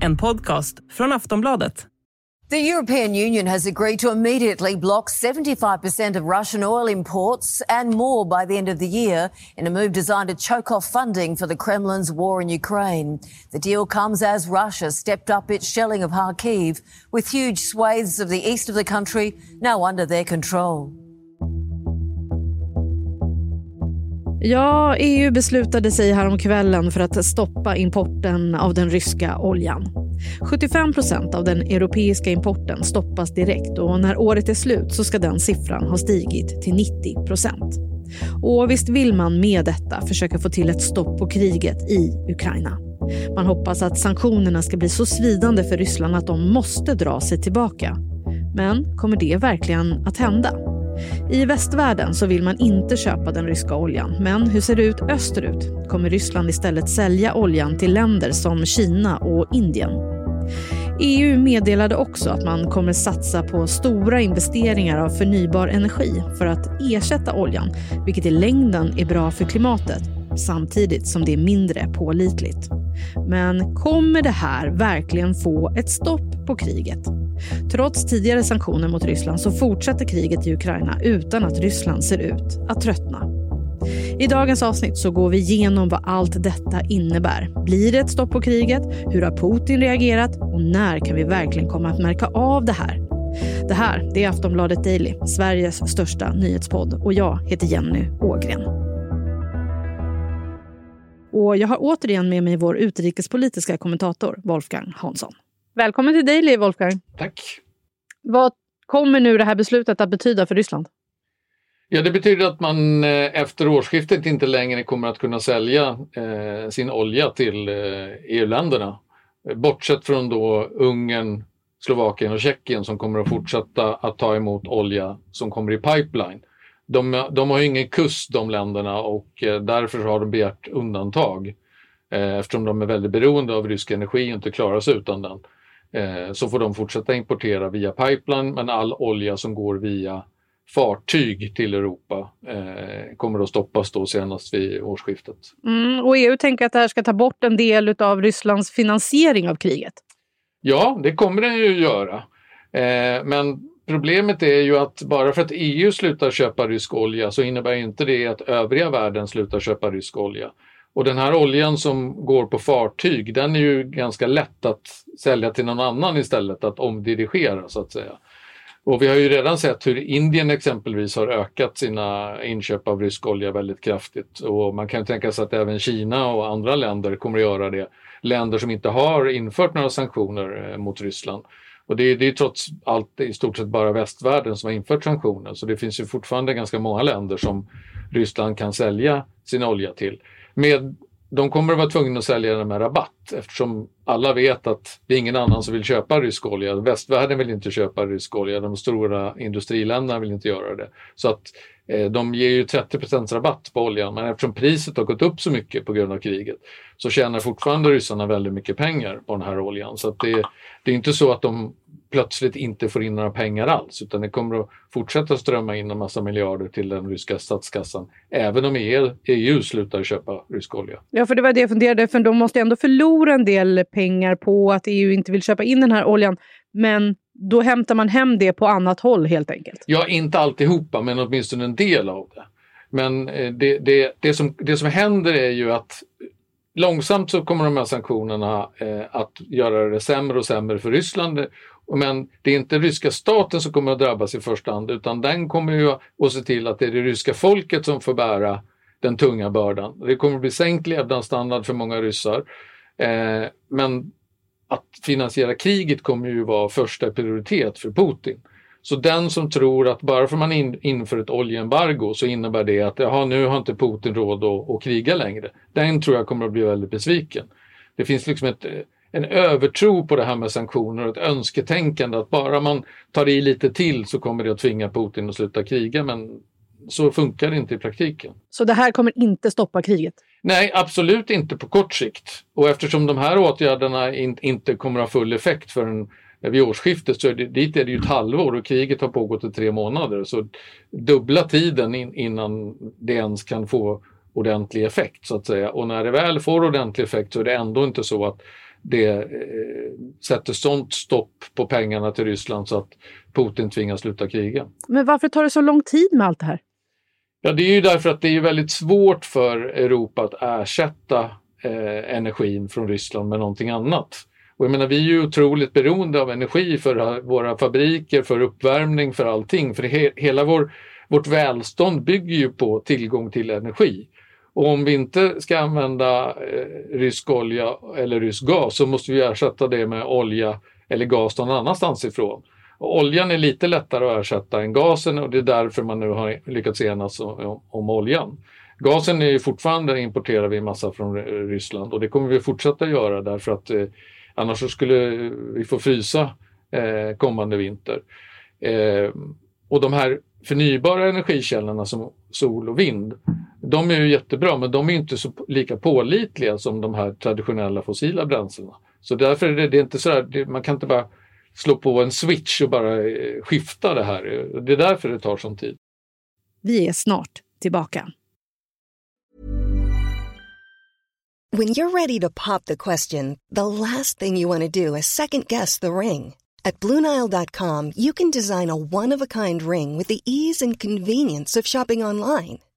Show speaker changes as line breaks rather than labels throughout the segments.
En podcast från Aftonbladet.
The European Union has agreed to immediately block 75% of Russian oil imports and more by the end of the year in a move designed to choke off funding for the Kremlin's war in Ukraine. The deal comes as Russia stepped up its shelling of Kharkiv, with huge swathes of the east of the country now under their control.
Ja, EU beslutade sig häromkvällen för att stoppa importen av den ryska oljan. 75 procent av den europeiska importen stoppas direkt och när året är slut så ska den siffran ha stigit till 90 procent. Och visst vill man med detta försöka få till ett stopp på kriget i Ukraina. Man hoppas att sanktionerna ska bli så svidande för Ryssland att de måste dra sig tillbaka. Men kommer det verkligen att hända? I västvärlden så vill man inte köpa den ryska oljan. Men hur ser det ut österut? Kommer Ryssland istället sälja oljan till länder som Kina och Indien? EU meddelade också att man kommer satsa på stora investeringar av förnybar energi för att ersätta oljan, vilket i längden är bra för klimatet samtidigt som det är mindre pålitligt. Men kommer det här verkligen få ett stopp på kriget? Trots tidigare sanktioner mot Ryssland så fortsätter kriget i Ukraina utan att Ryssland ser ut att tröttna. I dagens avsnitt så går vi igenom vad allt detta innebär. Blir det ett stopp på kriget? Hur har Putin reagerat? Och när kan vi verkligen komma att märka av det här? Det här det är Aftonbladet Daily, Sveriges största nyhetspodd. Och jag heter Jenny Ågren. Och jag har återigen med mig vår utrikespolitiska kommentator Wolfgang Hansson. Välkommen till Daily, Wolfgang.
Tack.
Vad kommer nu det här beslutet att betyda för Ryssland?
Ja, det betyder att man eh, efter årsskiftet inte längre kommer att kunna sälja eh, sin olja till eh, EU-länderna. Bortsett från då Ungern, Slovakien och Tjeckien som kommer att fortsätta att ta emot olja som kommer i pipeline. De, de har ingen kust de länderna och eh, därför har de begärt undantag eh, eftersom de är väldigt beroende av rysk energi och inte klarar sig utan den. Eh, så får de fortsätta importera via pipeline men all olja som går via fartyg till Europa eh, kommer att stoppas då senast vid årsskiftet.
Mm, och EU tänker att det här ska ta bort en del av Rysslands finansiering av kriget.
Ja, det kommer den ju göra. Eh, men problemet är ju att bara för att EU slutar köpa rysk olja så innebär inte det att övriga världen slutar köpa rysk olja. Och den här oljan som går på fartyg, den är ju ganska lätt att sälja till någon annan istället, att omdirigera så att säga. Och vi har ju redan sett hur Indien exempelvis har ökat sina inköp av rysk olja väldigt kraftigt. Och man kan tänka sig att även Kina och andra länder kommer att göra det. Länder som inte har infört några sanktioner eh, mot Ryssland. Och det är, det är trots allt i stort sett bara västvärlden som har infört sanktioner. Så det finns ju fortfarande ganska många länder som Ryssland kan sälja sin olja till med, de kommer att vara tvungna att sälja den med rabatt eftersom alla vet att det är ingen annan som vill köpa rysk olja. Västvärlden vill inte köpa rysk olja, de stora industriländerna vill inte göra det. Så att eh, de ger ju 30% rabatt på oljan men eftersom priset har gått upp så mycket på grund av kriget så tjänar fortfarande ryssarna väldigt mycket pengar på den här oljan. Så att det, det är inte så att de plötsligt inte får in några pengar alls utan det kommer att fortsätta strömma in en massa miljarder till den ryska statskassan även om EU, EU slutar köpa rysk olja.
Ja, för det var det jag funderade, för de måste ändå förlora en del pengar på att EU inte vill köpa in den här oljan. Men då hämtar man hem det på annat håll helt enkelt?
Ja, inte alltihopa, men åtminstone en del av det. Men eh, det, det, det, som, det som händer är ju att långsamt så kommer de här sanktionerna eh, att göra det sämre och sämre för Ryssland men det är inte ryska staten som kommer att drabbas i första hand utan den kommer ju att se till att det är det ryska folket som får bära den tunga bördan. Det kommer att bli sänkt levnadsstandard för många ryssar. Eh, men att finansiera kriget kommer ju vara första prioritet för Putin. Så den som tror att bara för man in, inför ett oljeembargo så innebär det att jaha, nu har inte Putin råd att, att kriga längre. Den tror jag kommer att bli väldigt besviken. Det finns liksom ett eh, en övertro på det här med sanktioner och ett önsketänkande att bara man tar i lite till så kommer det att tvinga Putin att sluta kriga. Men så funkar det inte i praktiken.
Så det här kommer inte stoppa kriget?
Nej, absolut inte på kort sikt. Och eftersom de här åtgärderna in, inte kommer att ha full effekt förrän vid årsskiftet så är det, dit är det ju ett halvår och kriget har pågått i tre månader. Så dubbla tiden in, innan det ens kan få ordentlig effekt så att säga. Och när det väl får ordentlig effekt så är det ändå inte så att det eh, sätter sånt stopp på pengarna till Ryssland så att Putin tvingas sluta kriga.
Men varför tar det så lång tid med allt det här?
Ja, det är ju därför att det är väldigt svårt för Europa att ersätta eh, energin från Ryssland med någonting annat. Och jag menar, vi är ju otroligt beroende av energi för våra fabriker, för uppvärmning, för allting. För he hela vår, vårt välstånd bygger ju på tillgång till energi. Och om vi inte ska använda eh, rysk olja eller rysk gas så måste vi ersätta det med olja eller gas någon annanstans ifrån. Och oljan är lite lättare att ersätta än gasen och det är därför man nu har lyckats enas om, om oljan. Gasen är fortfarande importerar vi massa från Ryssland och det kommer vi fortsätta göra därför att eh, annars skulle vi få frysa eh, kommande vinter. Eh, och de här förnybara energikällorna som sol och vind, de är ju jättebra men de är inte så lika pålitliga som de här traditionella fossila bränslena. Så därför är det, det är inte så där, man kan inte bara slå på en switch och bara eh, skifta det här. Det är därför det tar sån tid.
Vi är snart tillbaka.
When you're ready to pop the question, the last thing you want to do is second guess the ring. At BlueNile.com you can design a one-of-a-kind ring with the ease and convenience of shopping online.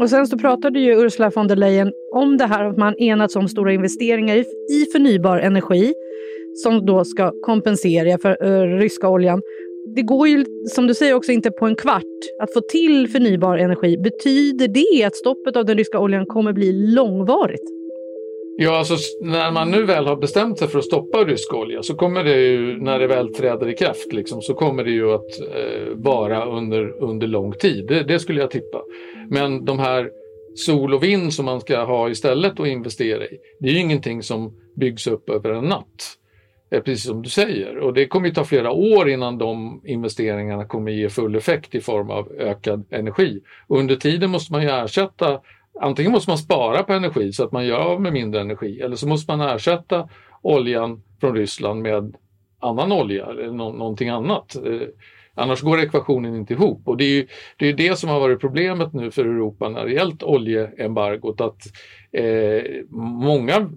Och sen så pratade ju Ursula von der Leyen om det här att man enats om stora investeringar i förnybar energi som då ska kompensera för uh, ryska oljan. det går ju, som du säger, också inte på en kvart att få till förnybar energi. Betyder det att stoppet av den ryska oljan kommer bli långvarigt?
Ja, alltså när man nu väl har bestämt sig för att stoppa rysk olja så kommer det ju, när det väl träder i kraft, liksom, så kommer det ju att eh, vara under, under lång tid. Det, det, skulle jag tippa. Men de här sol och vind som man ska ha istället att investera i, det är ju ingenting som byggs upp över en natt eh, precis som du säger. Och det kommer ju ta flera år innan de investeringarna kommer ge full effekt i form av ökad energi. Och under tiden måste man ju ersätta, antingen måste man spara på energi så att man gör av med mindre energi eller så måste man ersätta oljan från Ryssland med annan olja eller no någonting annat. Eh, annars går ekvationen inte ihop och det är ju det, är det som har varit problemet nu för Europa när det gällt oljeembargot att eh, många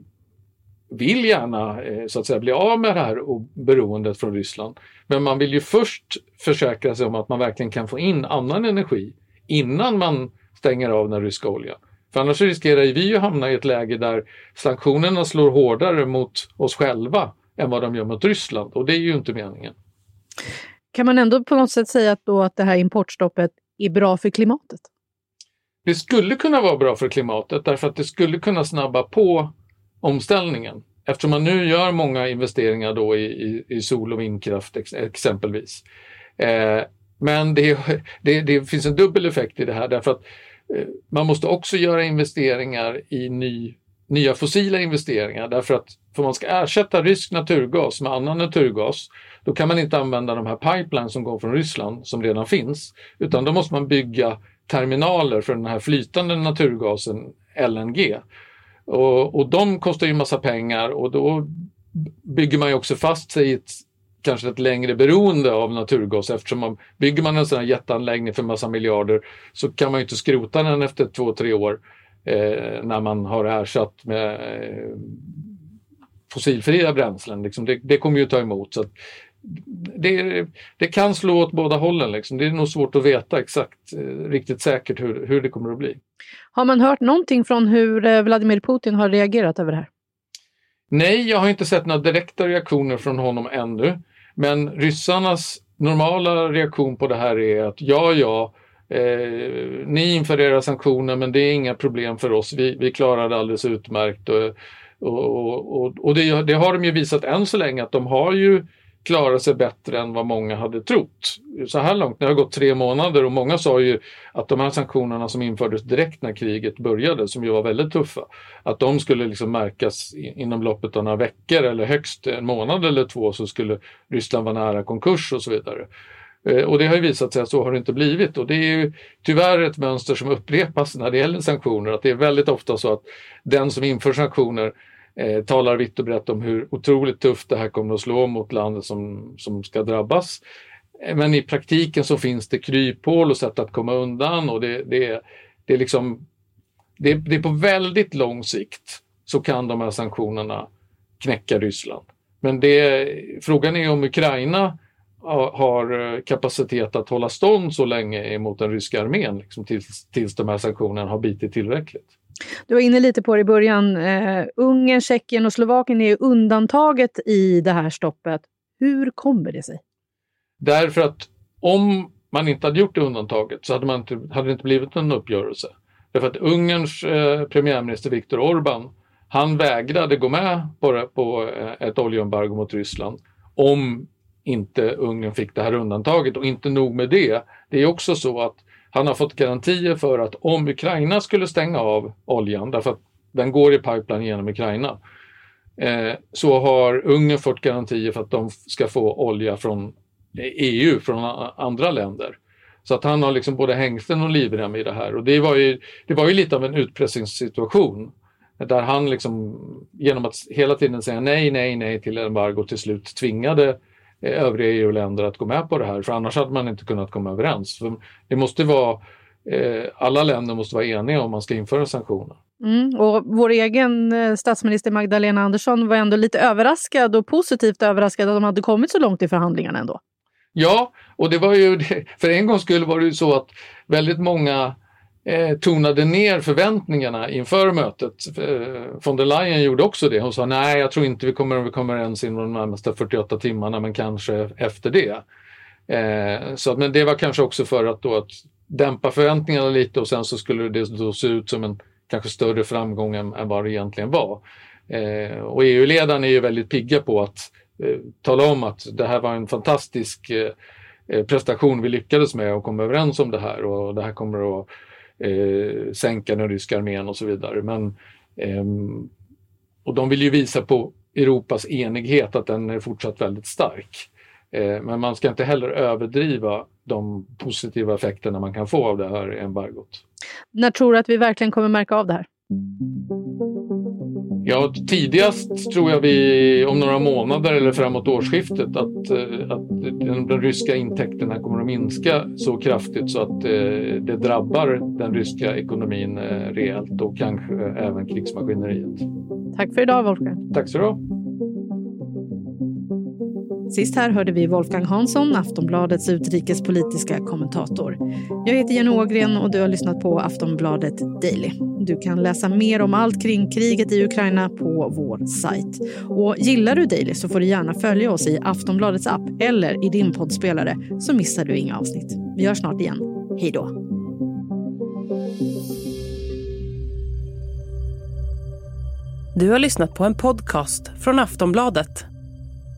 vill gärna eh, så att säga bli av med det här beroendet från Ryssland. Men man vill ju först försäkra sig om att man verkligen kan få in annan energi innan man stänger av den ryska oljan. För annars riskerar vi att hamna i ett läge där sanktionerna slår hårdare mot oss själva än vad de gör mot Ryssland och det är ju inte meningen.
Kan man ändå på något sätt säga att, då att det här importstoppet är bra för klimatet?
Det skulle kunna vara bra för klimatet därför att det skulle kunna snabba på omställningen. Eftersom man nu gör många investeringar då i, i, i sol och vindkraft ex, exempelvis. Eh, men det, det, det, finns en dubbel effekt i det här därför att eh, man måste också göra investeringar i ny, nya fossila investeringar därför att för man ska ersätta rysk naturgas med annan naturgas då kan man inte använda de här pipelines som går från Ryssland som redan finns utan då måste man bygga terminaler för den här flytande naturgasen LNG och, och de kostar ju massa pengar och då bygger man ju också fast sig i ett kanske ett längre beroende av naturgas eftersom man, bygger man en sån här jätteanläggning för massa miljarder så kan man ju inte skrota den efter två, tre år eh, när man har ersatt med eh, fossilfria bränslen. Liksom. Det, det, kommer ju ta emot. Så det, det, kan slå åt båda hållen. Liksom. Det är nog svårt att veta exakt, eh, riktigt säkert hur, hur det kommer att bli.
Har man hört någonting från hur eh, Vladimir Putin har reagerat över det här?
Nej, jag har inte sett några direkta reaktioner från honom ännu. Men ryssarnas normala reaktion på det här är att ja, ja, eh, ni inför era sanktioner men det är inga problem för oss. Vi, vi klarar det alldeles utmärkt. Och, och, och, och det, det, har de ju visat än så länge att de har ju klara sig bättre än vad många hade trott. Så här långt, det har gått tre månader och många sa ju att de här sanktionerna som infördes direkt när kriget började, som ju var väldigt tuffa, att de skulle liksom märkas inom loppet av några veckor eller högst en månad eller två så skulle Ryssland vara nära konkurs och så vidare. Eh, och det har ju visat sig att så har det inte blivit och det är ju tyvärr ett mönster som upprepas när det gäller sanktioner, att det är väldigt ofta så att den som inför sanktioner eh, talar vitt och brett om hur otroligt tufft det här kommer att slå mot landet som, som ska drabbas. Eh, men i praktiken så finns det kryphål och sätt att komma undan och det, det, det, är, liksom, det, det är på väldigt lång sikt så kan de här sanktionerna knäcka Ryssland. Men det, frågan är om Ukraina har eh, kapacitet att hålla stånd så länge emot den ryska armén liksom tills, tills de här sanktionerna har bitit tillräckligt.
Du var inne lite på det i början. Uh, Ungern, Tjeckien och Slovakien är undantaget i det här stoppet. Hur kommer det sig?
Därför att om man inte hade gjort det undantaget så hade, man inte, hade det inte blivit en uppgörelse. Därför att Ungerns eh, premiärminister Viktor Orbán, han vägrade gå med på, på eh, ett oljeembargo mot Ryssland om inte Ungern fick det här undantaget. Och inte nog med det, det är också så att han har fått garantier för att om Ukraina skulle stänga av oljan, därför att den går i pipeline genom Ukraina, eh, så har Ungern fått garantier för att de ska få olja från EU, från andra länder. Så att han har liksom både hängslen och livrem i det här och det var ju, det var ju lite av en utpressningssituation. Där han liksom genom att hela tiden säga nej, nej, nej till embargo till slut tvingade Eh, övriga EU-länder att gå med på det här, för annars hade man inte kunnat komma överens. För det måste vara, eh, alla länder måste vara eniga om man ska införa sanktioner.
Mm, och vår egen eh, statsminister Magdalena Andersson var ändå lite överraskad och positivt överraskad att de hade kommit så långt i förhandlingarna ändå.
Ja, och det var ju, för en gångs skull var det ju så att väldigt många eh, tonade ner förväntningarna inför mötet. Eh, von der Leyen gjorde också det. Hon sa nej, jag tror inte vi kommer, vi kommer ens inom de närmaste 48 timmarna, men kanske efter det. Eh, så, men det var kanske också för att, då, att dämpa förväntningarna lite och sen så skulle det då se ut som en kanske större framgång än, än vad det egentligen var. Eh, och EU-ledarna är ju väldigt pigga på att eh, tala om att det här var en fantastisk eh, eh prestation vi lyckades med och kom överens om det här och det här kommer att eh, sänka den ryska armén och så vidare. Men, eh, och de vill ju visa på Europas enighet, att den är fortsatt väldigt stark. Eh, men man ska inte heller överdriva de positiva effekterna man kan få av det här embargot.
När tror du att vi verkligen kommer märka av det här?
Ja, tidigast tror jag vi om några månader eller framåt årsskiftet att, eh, att den, den ryska intäkterna kommer att minska så kraftigt så att eh, det drabbar den ryska ekonomin eh, rejält och kanske även krigsmaskineriet.
Tack för idag Wolfgang.
Tack så du ha.
Sist här hörde vi Wolfgang Hansson, Aftonbladets utrikespolitiska kommentator. Jag heter Jenny Ågren och du har lyssnat på Aftonbladet Daily. Du kan läsa mer om allt kring kriget i Ukraina på vår sajt. Och gillar du Daily så får du gärna följa oss i Aftonbladets app eller i din poddspelare så missar du inga avsnitt. Vi hörs snart igen. Hej då!
Du har lyssnat på en podcast från Aftonbladet.